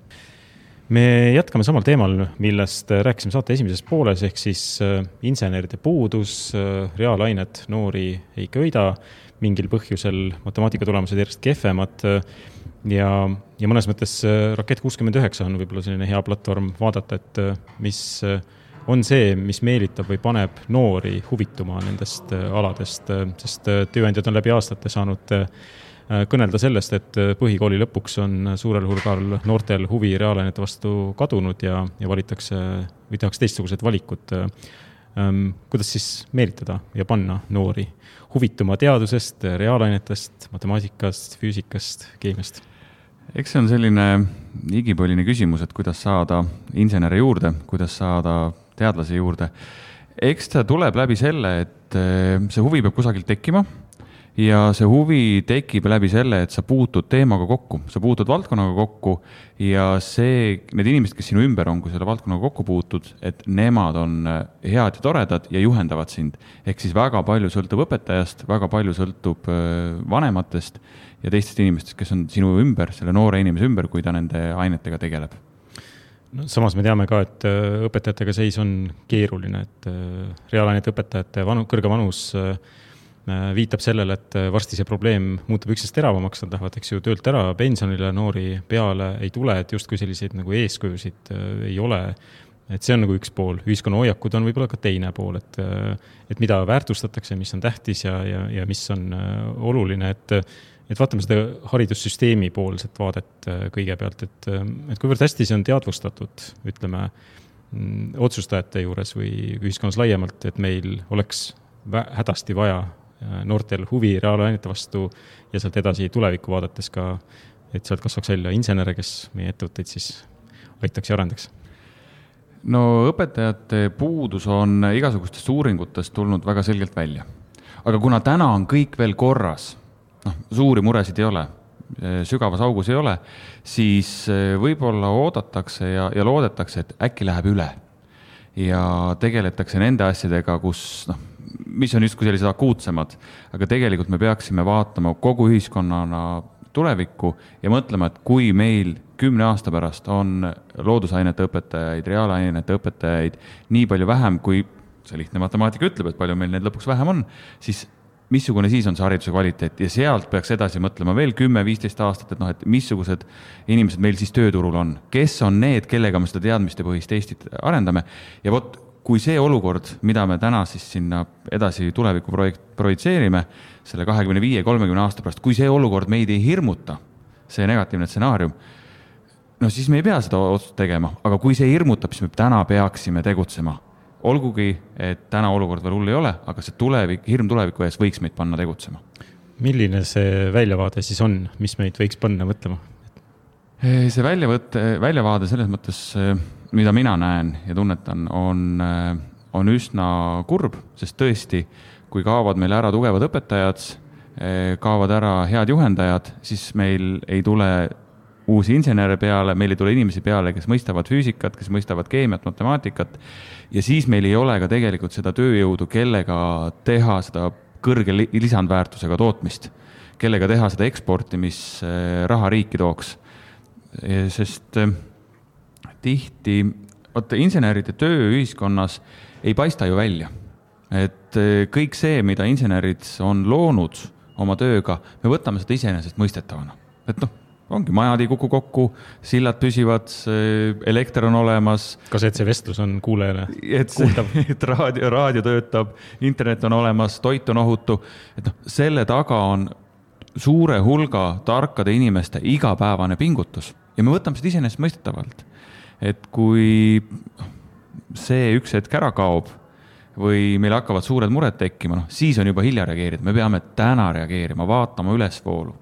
Me jätkame samal teemal, millest rääkisime saate esimeses pooles, ehk siis äh, inseneride puudus, äh, reaalained noori ei köida, mingil põhjusel matemaatika tulemused järjest kehvemad äh, ja, ja mõnes mõttes Rakett kuuskümmend üheksa on võib-olla selline hea platvorm vaadata, et mis on see, mis meelitab või paneb noori huvituma nendest aladest, sest tööandjad on läbi aastate saanud Äh, kõnelda sellest, et äh, põhikooli lõpuks on suurel hulgal noortel huvi reaalainete vastu kadunud ja, ja valitakse või tehakse teistsugused valikud. Ähm, kuidas siis meelitada ja panna noori huvituma teadusest, reaalainetest, matemaatikast, füüsikast, keemiast? eks see on selline igipõline küsimus, et kuidas saada insenere juurde, kuidas saada teadlasi juurde. eks ta tuleb läbi selle, et äh, see huvi peab kusagilt tekkima ja see huvi tekib läbi selle, et sa puutud teemaga kokku, sa puutud valdkonnaga kokku ja see, need inimesed, kes sinu ümber on, kui selle valdkonnaga kokku puutud, et nemad on äh, head ja toredad ja juhendavad sind. ehk siis väga palju sõltub õpetajast, väga palju sõltub äh, vanematest ja teistest inimestest, kes on sinu ümber, selle noore inimese ümber, kui ta nende ainetega tegeleb no samas me teame ka, et äh, õpetajatega seis on keeruline, et reaalainete õpetajate vanu, kõrge vanus äh, viitab sellele, et äh, varsti see probleem muutub üksnes teravamaks, nad lähevad, eks ju, töölt ära, pensionile noori peale ei tule, et justkui selliseid nagu eeskujusid äh, ei ole. et see on nagu üks pool, ühiskonna hoiakud on võib-olla ka teine pool, et, et mida väärtustatakse, mis on tähtis ja, ja, ja mis on oluline, et et vaatame seda haridussüsteemi poolset vaadet kõigepealt, et, et kuivõrd hästi see on teadvustatud, ütleme, mm, otsustajate juures või ühiskonnas laiemalt, et meil oleks hädasti vaja Äh, noortel huvi reaalainete vastu ja sealt edasi tulevikku vaadates ka, et sealt kasvaks välja insenere, kes meie ettevõtteid siis aitaks ja arendaks? no õpetajate puudus on igasugustest uuringutest tulnud väga selgelt välja. aga kuna täna on kõik veel korras, noh, suuri muresid ei ole, sügavas augus ei ole, siis eh, võib-olla oodatakse ja, ja loodetakse, et äkki läheb üle. ja tegeletakse nende asjadega, kus noh mis on justkui sellised akuutsemad, aga tegelikult me peaksime vaatama kogu ühiskonnana tulevikku ja mõtlema, et kui meil kümne aasta pärast on loodusainete õpetajaid, reaalainete õpetajaid nii palju vähem, kui see lihtne matemaatika ütleb, et palju meil neid lõpuks vähem on, siis missugune siis on see hariduse kvaliteet? Ja sealt peaks edasi mõtlema veel kümme-viisteist aastat, et noh, et missugused inimesed meil siis tööturul on, kes on need, kellega me seda teadmistepõhist Eestit arendame? Ja vot kui see olukord, mida me täna siis sinna edasi tulevikku projekt, projitseerime, selle kahekümne viie, kolmekümne aasta pärast, kui see olukord meid ei hirmuta, see negatiivne stsenaarium, no siis me ei pea seda otsust tegema, aga kui see hirmutab, siis me täna peaksime tegutsema olgugi, et täna olukord veel hull ei ole, aga see tulevik, hirm tuleviku ees võiks meid panna tegutsema. milline see väljavaade siis on, mis meid võiks panna mõtlema? see väljavõte, väljavaade selles mõttes, mida mina näen ja tunnetan, on, on üsna kurb, sest tõesti, kui kaovad meil ära tugevad õpetajad, kaovad ära head juhendajad, siis meil ei tule uusi insenere peale, meil ei tule inimesi peale, kes mõistavad füüsikat, kes mõistavad keemiat, matemaatikat. ja siis meil ei ole ka tegelikult seda tööjõudu, kellega teha seda kõrge lisandväärtusega tootmist, kellega teha seda eksporti, mis äh, raha riiki tooks. sest äh, tihti, vaata inseneride töö ühiskonnas ei paista ju välja. et äh, kõik see, mida insenerid on loonud oma tööga, me võtame seda iseenesestmõistetavana. et noh ongi, majad ei kuku kokku, sillad püsivad, elekter on olemas. ka see, et see vestlus on kuulajale (laughs) kuuldav. (laughs) et raadio, raadio töötab, internet on olemas, toit on ohutu, et noh, selle taga on suure hulga tarkade inimeste igapäevane pingutus ja me võtame seda iseenesestmõistetavalt. Et kui see üks hetk ära kaob või meil hakkavad suured mured tekkima, noh siis on juba hilja reageerida, me peame täna reageerima, vaatama ülesvoolu.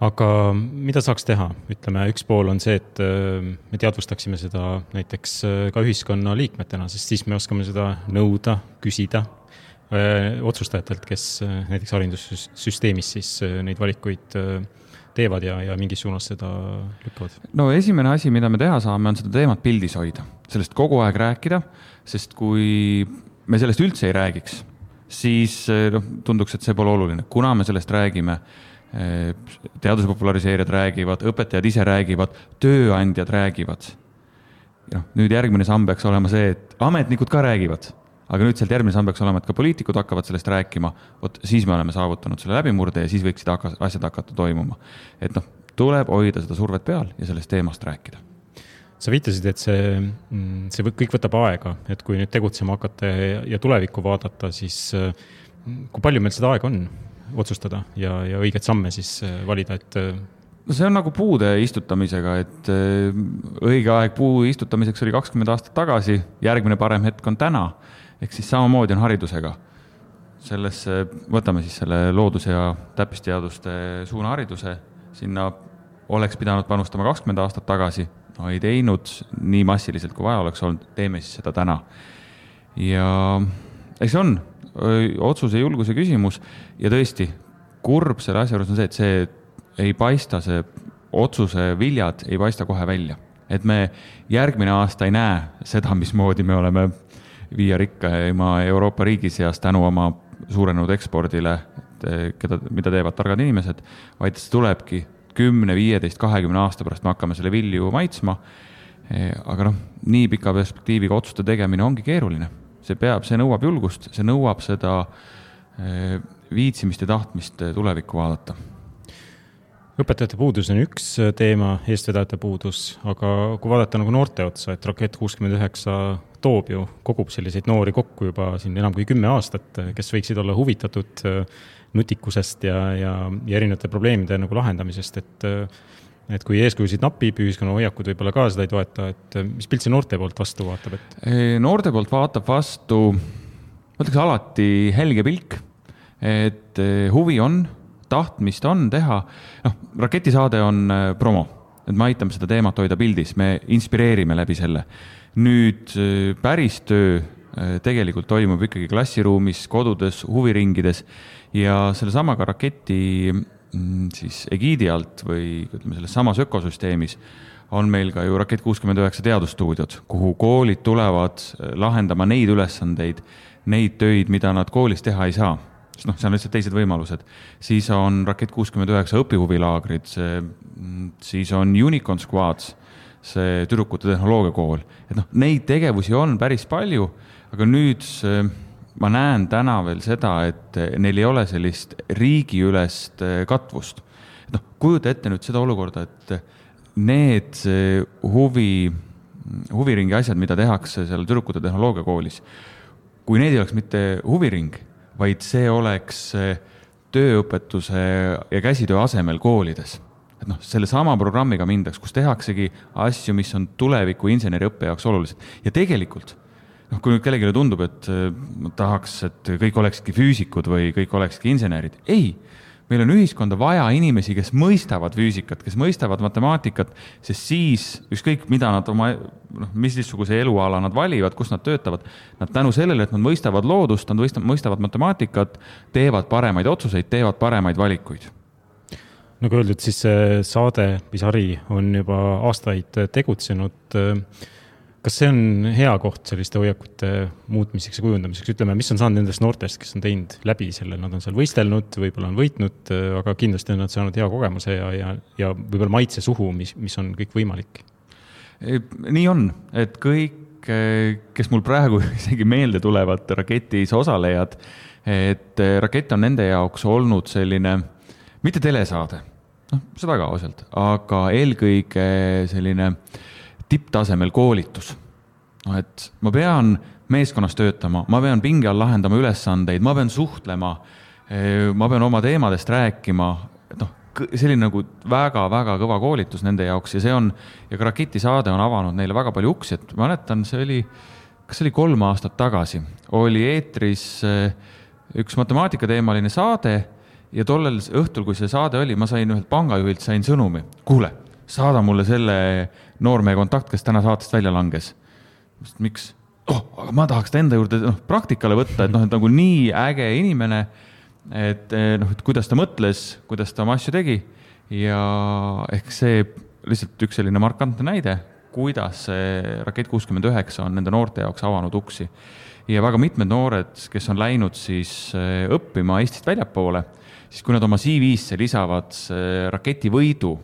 Aga mida saaks teha, ütleme, üks pool on see, et äh, me teadvustaksime seda näiteks äh, ka ühiskonna liikmetena, sest siis me oskame seda nõuda, küsida äh, otsustajatelt, kes näiteks haridussüsteemis siis neid valikuid teevad ja, ja mingis suunas seda lükkavad? no esimene asi, mida me teha saame, on seda teemat pildis hoida, sellest kogu aeg rääkida, sest kui me sellest üldse ei räägiks, siis noh, tunduks, et see pole oluline, kuna me sellest räägime teaduse populariseerijad räägivad, õpetajad ise räägivad, tööandjad räägivad. noh, nüüd järgmine samm peaks olema see, et ametnikud ka räägivad, aga nüüd sealt järgmine samm peaks olema, et ka poliitikud hakkavad sellest rääkima. vot siis me oleme saavutanud selle läbimurde ja siis võiksid hakka, asjad hakata toimuma. et noh, tuleb hoida seda survet peal ja sellest teemast rääkida sa viitasid, et see, mm, see kõik võtab aega, et kui nüüd tegutsema hakata ja, tulevikku vaadata, siis mm, kui palju meil seda aega on? otsustada ja, ja õigeid samme siis äh, valida, et äh, no see on nagu puude istutamisega, et äh, õige aeg puu istutamiseks oli kakskümmend aastat tagasi, järgmine parem hetk on täna. Ehk siis samamoodi on haridusega. sellesse, võtame siis selle loodus- ja täppisteaduste suunahariduse, sinna oleks pidanud panustama kakskümmend aastat tagasi, no ei teinud nii massiliselt, kui vaja oleks olnud, teeme siis seda täna. ja eks see on otsuse julguse küsimus ja tõesti, kurb selle asja juures on see, et see ei paista, see otsuse viljad ei paista kohe välja. et me järgmine aasta ei näe seda, mismoodi me oleme viie rikkaima Euroopa riigi seas tänu oma suurenenud ekspordile, keda, mida teevad targad inimesed, vaid see tulebki kümne, viieteist, kahekümne aasta pärast me hakkame selle vilju maitsma. aga noh, nii pika perspektiiviga otsuste tegemine ongi keeruline see peab, see nõuab julgust, see nõuab seda eh, viitsimist ja tahtmist eh, tulevikku vaadata. õpetajate puudus on üks eh, teema, eestvedajate puudus, aga kui vaadata nagu noorte otsa, et Rakett kuuskümmend üheksa toob ju, kogub selliseid noori kokku juba siin enam kui kümme aastat, kes võiksid olla huvitatud nutikusest ja, ja, ja erinevate probleemide nagu lahendamisest, et et kui eeskujusid napib, ühiskonna hoiakud võib-olla ka seda ei toeta, et eh, mis pilt see noorte poolt vastu vaatab, et? noorte poolt vaatab vastu, ma ütleks alati helge pilk, et huvi on, tahtmist on teha, noh, raketisaade on promo, et me aitame seda teemat hoida pildis, me inspireerime läbi selle. Nüüd päris töö tegelikult toimub ikkagi klassiruumis, kodudes, huviringides ja sellesamaga raketi Mm, siis egiidi alt või ütleme, selles samas ökosüsteemis on meil ka ju Rakett kuuskümmend üheksa teadusstuudiod, kuhu koolid tulevad äh, lahendama neid ülesandeid, neid töid, mida nad koolis teha ei saa. sest noh, seal on lihtsalt teised võimalused. siis on Rakett kuuskümmend üheksa õpihuvilaagrid, mm, siis on Unicorn Squads, see tüdrukute tehnoloogiakool, et noh, neid tegevusi on päris palju, aga nüüd ma näen täna veel seda, et neil ei ole sellist riigiülest katvust. noh, kujuta ette nüüd seda olukorda, et need huvi, huviringi asjad, mida tehakse seal tüdrukute tehnoloogiakoolis, kui need ei oleks mitte huviring, vaid see oleks tööõpetuse ja käsitöö asemel koolides et noh, sellesama programmiga mindaks, kus tehaksegi asju, mis on tuleviku inseneriõppe jaoks olulised. Ja tegelikult noh, kui nüüd kellelegi tundub, et tahaks, et kõik olekski füüsikud või kõik olekski insenerid, ei. Meil on ühiskonda vaja inimesi, kes mõistavad füüsikat, kes mõistavad matemaatikat, sest siis ükskõik, mida nad oma, noh, missuguse eluala nad valivad, kus nad töötavad, nad tänu sellele, et nad mõistavad loodust, nad mõistavad matemaatikat, teevad paremaid otsuseid, teevad paremaid valikuid nagu öeldud, siis see saade või sari on juba aastaid tegutsenud kas see on hea koht selliste hoiakute muutmiseks ja kujundamiseks, ütleme, mis on saanud nendest noortest, kes on teinud läbi selle, nad on seal võistelnud, võib-olla on võitnud, aga kindlasti on nad saanud hea kogemuse ja, ja, ja võib-olla maitse suhu, mis, mis on kõik võimalik? nii on, et kõik, kes mul praegu (laughs) isegi meelde tulevad, raketis osalejad, et rakett on nende jaoks olnud selline, mitte telesaade, noh, seda ka ausalt, aga eelkõige selline tipptasemel koolitus. noh, et ma pean meeskonnas töötama, ma pean pinge all lahendama ülesandeid, ma pean suhtlema, eh, ma pean oma teemadest rääkima, et noh, selline nagu väga-väga kõva koolitus nende jaoks ja see on, ja ka Rakiti saade on avanud neile väga palju uksi, et ma mäletan, see oli, kas see oli kolm aastat tagasi, oli eetris eh, üks matemaatikateemaline saade ja tollel õhtul, kui see saade oli, ma sain ühelt pangajuhilt, sain sõnumi, kuule, saada mulle selle noormehe kontakt, kes täna saatest välja langes. miks? oh, aga ma tahaks ta enda juurde noh, praktikale võtta, et noh, et nagu nii äge inimene, et eh, noh, et kuidas ta mõtles, kuidas ta oma asju tegi ja ehk see lihtsalt üks selline markantne näide, kuidas see Rakett kuuskümmend üheksa on nende noorte jaoks avanud uksi. ja väga mitmed noored, kes on läinud siis eh, õppima Eestist väljapoole, siis kui nad oma CV-sse lisavad raketivõidu,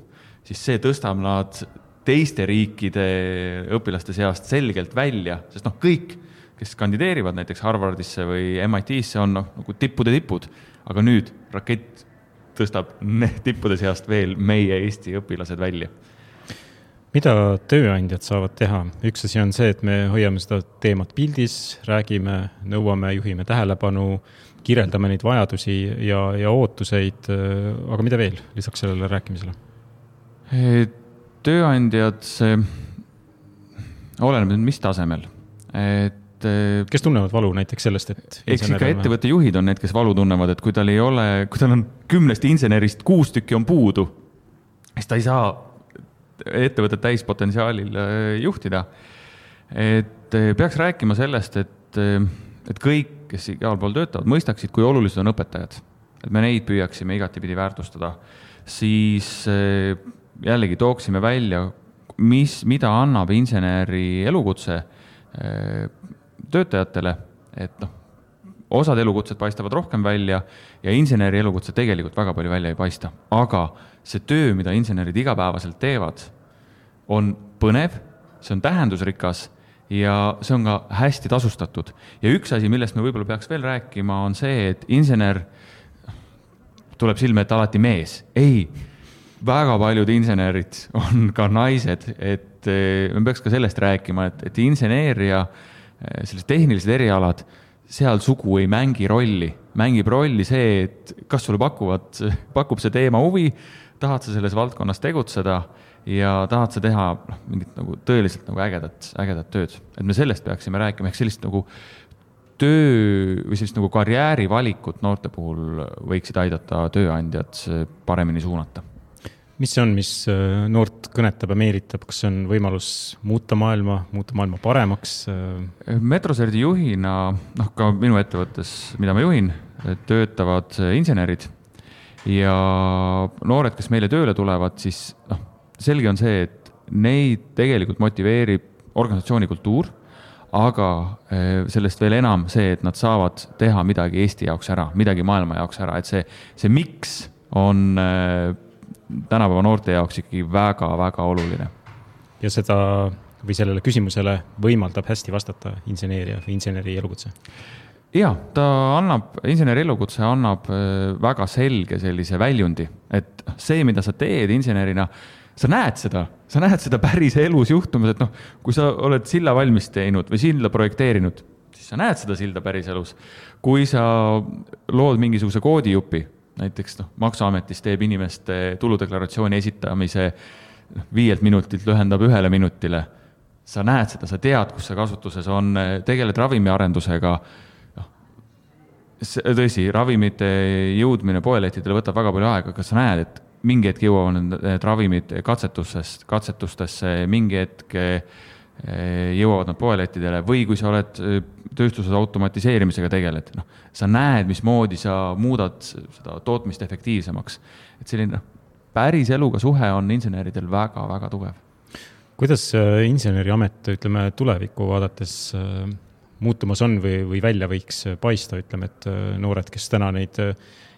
siis see tõstab nad teiste riikide õpilaste seast selgelt välja, sest noh, kõik, kes kandideerivad näiteks Harvardisse või MIT-sse, on noh, nagu tippude tipud, aga nüüd rakett tõstab tippude seast veel meie Eesti õpilased välja mida tööandjad saavad teha? üks asi on see, et me hoiame seda teemat pildis, räägime, nõuame, juhime tähelepanu, kirjeldame neid vajadusi ja, ja ootuseid, aga mida veel lisaks sellele rääkimisele? tööandjad, see oleneb nüüd, mis tasemel, et eh, kes tunnevad valu näiteks sellest, et eks ikka ettevõtte juhid on need, kes valu tunnevad, et kui tal ei ole, kui tal on kümnest insenerist kuus tükki on puudu, siis ta ei saa ettevõtet täispotentsiaalil eh, juhtida. et peaks rääkima sellest, et, et kõik, kes igal pool töötavad, mõistaksid, kui olulised on õpetajad. et me neid püüaksime igatipidi väärtustada, siis jällegi tooksime välja, mis, mida annab inseneri elukutse eh, töötajatele, et noh, osad elukutsed paistavad rohkem välja ja inseneri elukutse tegelikult väga palju välja ei paista, aga see töö, mida insenerid igapäevaselt teevad, on põnev, see on tähendusrikas ja see on ka hästi tasustatud. ja üks asi, millest me võib-olla peaks veel rääkima, on see, et insener tuleb silme ette alati mees. ei väga paljud insenerid on ka naised, et eh, me peaks ka sellest rääkima, et, et inseneeria, eh, sellised tehnilised erialad, seal sugu ei mängi rolli, mängib rolli see, et kas sulle pakuvad, pakub see teema huvi, tahad sa selles valdkonnas tegutseda ja tahad sa teha noh, mingit nagu tõeliselt nagu ägedat, ägedat tööd, et me sellest peaksime rääkima, ehk sellist nagu töö või sellist nagu karjäärivalikut noorte puhul võiksid aidata tööandjad paremini suunata mis see on, mis äh, noort kõnetab ja meelitab, kas see on võimalus muuta maailma, muuta maailma paremaks? Äh? Metroserdi juhina, noh, ka minu ettevõttes, mida ma juhin, töötavad insenerid ja noored, kes meile tööle tulevad, siis noh, selge on see, et neid tegelikult motiveerib organisatsiooni kultuur, aga äh, sellest veel enam see, et nad saavad teha midagi Eesti jaoks ära, midagi maailma jaoks ära, et see, see miks on tänapäeva noorte jaoks ikkagi väga-väga oluline. ja seda või sellele küsimusele võimaldab hästi vastata inseneeria või inseneri elukutse? ja ta annab, inseneri elukutse annab äh, väga selge sellise väljundi, et see, mida sa teed insenerina, sa näed seda, sa näed seda päris elus juhtumas, et noh, kui sa oled silla valmis teinud või silla projekteerinud, siis sa näed seda silda päriselus. kui sa lood mingisuguse koodijupi, näiteks noh, maksuametis teeb inimeste tuludeklaratsiooni esitamise noh, viielt minutilt lühendab ühele minutile. sa näed seda, sa tead, kus see kasutuses on, tegeled ravimiarendusega tõsi, ravimite jõudmine poelettidele võtab väga palju aega, kas sa näed, et mingi hetk jõuavad need ravimid katsetusest, katsetustesse, mingi hetk eh, jõuavad nad poelettidele või kui sa oled eh, tööstuses automatiseerimisega tegeled, noh, sa näed, mismoodi sa muudad seda tootmist efektiivsemaks. et selline noh, päris eluga suhe on inseneridel väga-väga tugev. kuidas eh, inseneriamet, ütleme tulevikku vaadates muutumas on või, või välja võiks paista, ütleme, et noored, kes täna neid äh,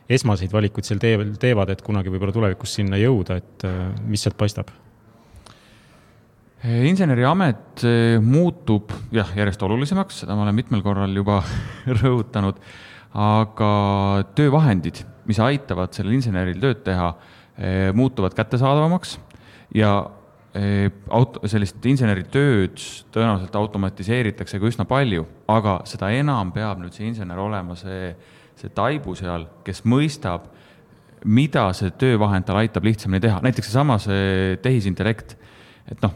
esmaseid valikuid seal teel teevad, et kunagi võib-olla tulevikus sinna jõuda, et äh, mis sealt paistab? inseneriamet muutub jah, järjest olulisemaks, seda ma olen mitmel korral juba (laughs) rõhutanud, aga töövahendid, mis aitavad sellel inseneril tööd teha, muutuvad kättesaadavamaks ja auto, sellist inseneritööd tõenäoliselt automatiseeritakse ka üsna palju, aga seda enam peab nüüd see insener olema see, see taibu seal, kes mõistab, mida see töövahend tal aitab lihtsamini teha, näiteks seesama see tehisintellekt, et noh,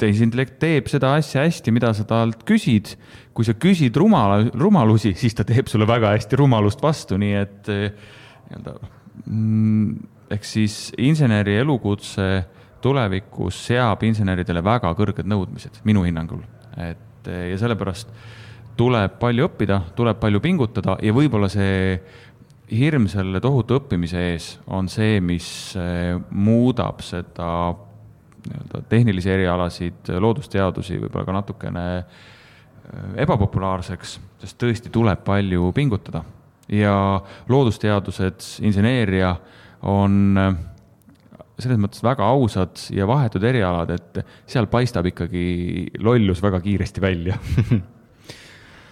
tehisintellekt teeb seda asja hästi, mida sa talt küsid. kui sa küsid rumala, rumalusi, siis ta teeb sulle väga hästi rumalust vastu, nii et nii-öelda mm, ehk siis inseneri elukutse tulevikus seab inseneridele väga kõrged nõudmised, minu hinnangul. et ja sellepärast tuleb palju õppida, tuleb palju pingutada ja võib-olla see hirm selle tohutu õppimise ees on see, mis eh, muudab seda nii-öelda tehnilisi erialasid, loodusteadusi võib-olla ka natukene eh, ebapopulaarseks, sest tõesti tuleb palju pingutada. Ja loodusteadused, inseneeria on selles mõttes väga ausad ja vahetud erialad, et seal paistab ikkagi lollus väga kiiresti välja (laughs)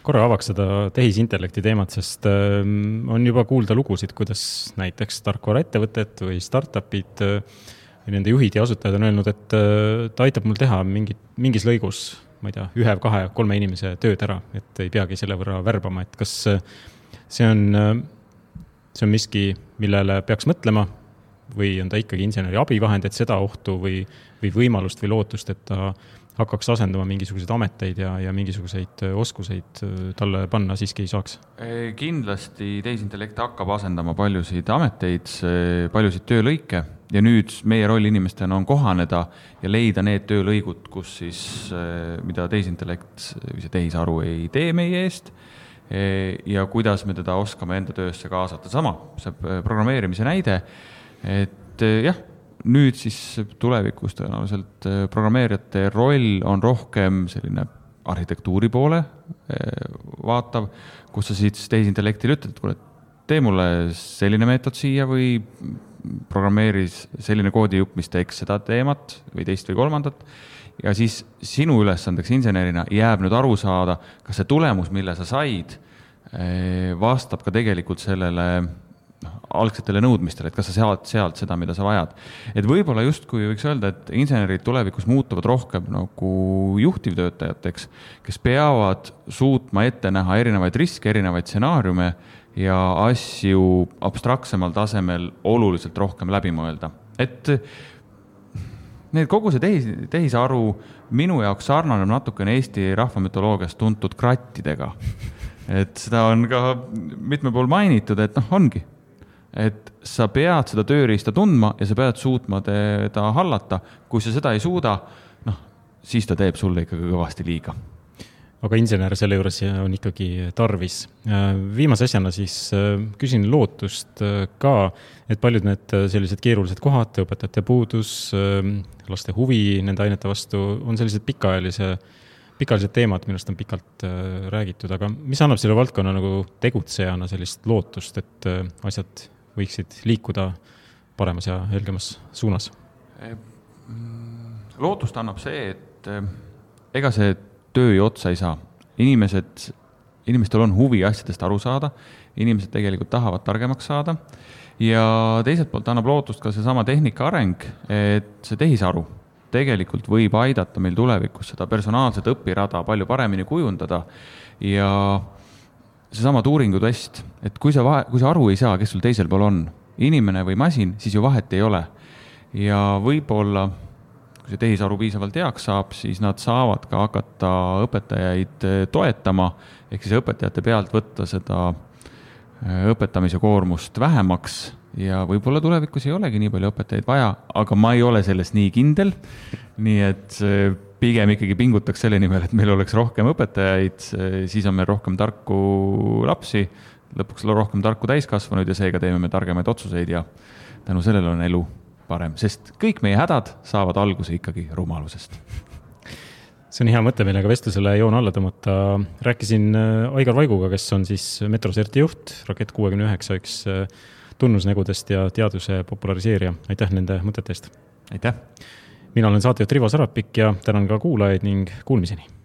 korra avaks seda tehisintellekti teemat, sest äh, on juba kuulda lugusid, kuidas näiteks tarkvaraettevõtted või startup'id äh, või nende juhid ja asutajad on öelnud, et äh, ta aitab mul teha mingit, mingis lõigus, ma ei tea, ühe, kahe, kolme inimese tööd ära, et ei peagi selle võrra värbama, et kas see on, see on miski, millele peaks mõtlema või on ta ikkagi inseneri abivahend, et seda ohtu või, või võimalust või lootust, et ta hakkaks asendama mingisuguseid ameteid ja, ja mingisuguseid äh, oskuseid äh, talle panna siiski ei saaks? kindlasti tehisintellekt hakkab asendama paljusid ameteid, paljusid töölõike ja nüüd meie roll inimestena on kohaneda ja leida need töölõigud, kus siis, äh, mida tehisintellekt või see tehisaru ei tee meie eest ja kuidas me teda oskame enda töösse kaasata. sama, see programmeerimise näide et jah, nüüd siis tulevikus tõenäoliselt eh, programmeerijate roll on rohkem selline arhitektuuri poole eh, vaatav, kus sa siis tehisintellektile ütled, et kuule, tee mulle selline meetod siia või programmeeri selline koodijupp, mis teeks seda teemat või teist või kolmandat. ja siis sinu ülesandeks insenerina jääb nüüd aru saada, kas see tulemus, mille sa said, vastab ka tegelikult sellele algsetele nõudmistele, et kas sa saad sealt seda, mida sa vajad. et võib-olla justkui võiks öelda, et insenerid tulevikus muutuvad rohkem nagu juhtivtöötajateks, kes peavad suutma ette näha erinevaid riske, erinevaid stsenaariume ja asju abstraktsemal tasemel oluliselt rohkem läbi mõelda, et need, kogu see tehis, tehisaru minu jaoks sarnaneb natukene Eesti rahvamütoloogias tuntud krattidega. et seda on ka mitmel pool mainitud, et noh, ongi et sa pead seda tööriista tundma ja sa pead suutma teda hallata. kui sa seda ei suuda, noh, siis ta teeb sulle ikkagi kõvasti liiga. aga insener selle juures on ikkagi tarvis. viimase asjana siis äh, küsin lootust äh, ka, et paljud need äh, sellised keerulised kohad, õpetajate puudus, laste huvi nende ainete vastu on sellised pikaajalise pikaajalised teemad, millest on pikalt räägitud, aga mis annab selle valdkonna nagu tegutsejana sellist lootust, et asjad võiksid liikuda paremas ja helgemas suunas? Mm, lootust annab see, et eh, ega see töö ju otsa ei saa. inimesed inimestel on huvi asjadest aru saada, inimesed tegelikult tahavad targemaks saada ja teiselt poolt annab lootust ka seesama tehnika areng, et see tehisaru tegelikult võib aidata meil tulevikus seda personaalset õpirada palju paremini kujundada ja seesama Turingu test, et kui sa vahe, kui sa aru ei saa, kes sul teisel pool on, inimene või masin, siis ju vahet ei ole. ja võib-olla, kui see tehisaru piisavalt heaks saab, siis nad saavad ka hakata õpetajaid eh, toetama, ehk siis õpetajate pealt võtta seda eh, õpetamise koormust vähemaks ja võib-olla tulevikus ei olegi nii palju õpetajaid vaja, aga ma ei ole selles nii kindel. nii et pigem ikkagi pingutaks selle nimel, et meil oleks rohkem õpetajaid, siis on meil rohkem tarku lapsi, lõpuks rohkem tarku täiskasvanuid ja seega teeme me targemaid otsuseid ja tänu sellele on elu parem, sest kõik meie hädad saavad alguse ikkagi rumalusest see on hea mõte, millega vestlusele joon alla tõmmata. rääkisin äh, Aigar Vaiguga, kes on siis Metroserti juht, Rakett kuuekümne üheksa üks äh, tunnusnägudest ja teaduse populariseerija. aitäh nende mõtete eest! aitäh! Mina olen saatejuht Rivo Sarapik ja tänan ka kuulajaid ning kuulmiseni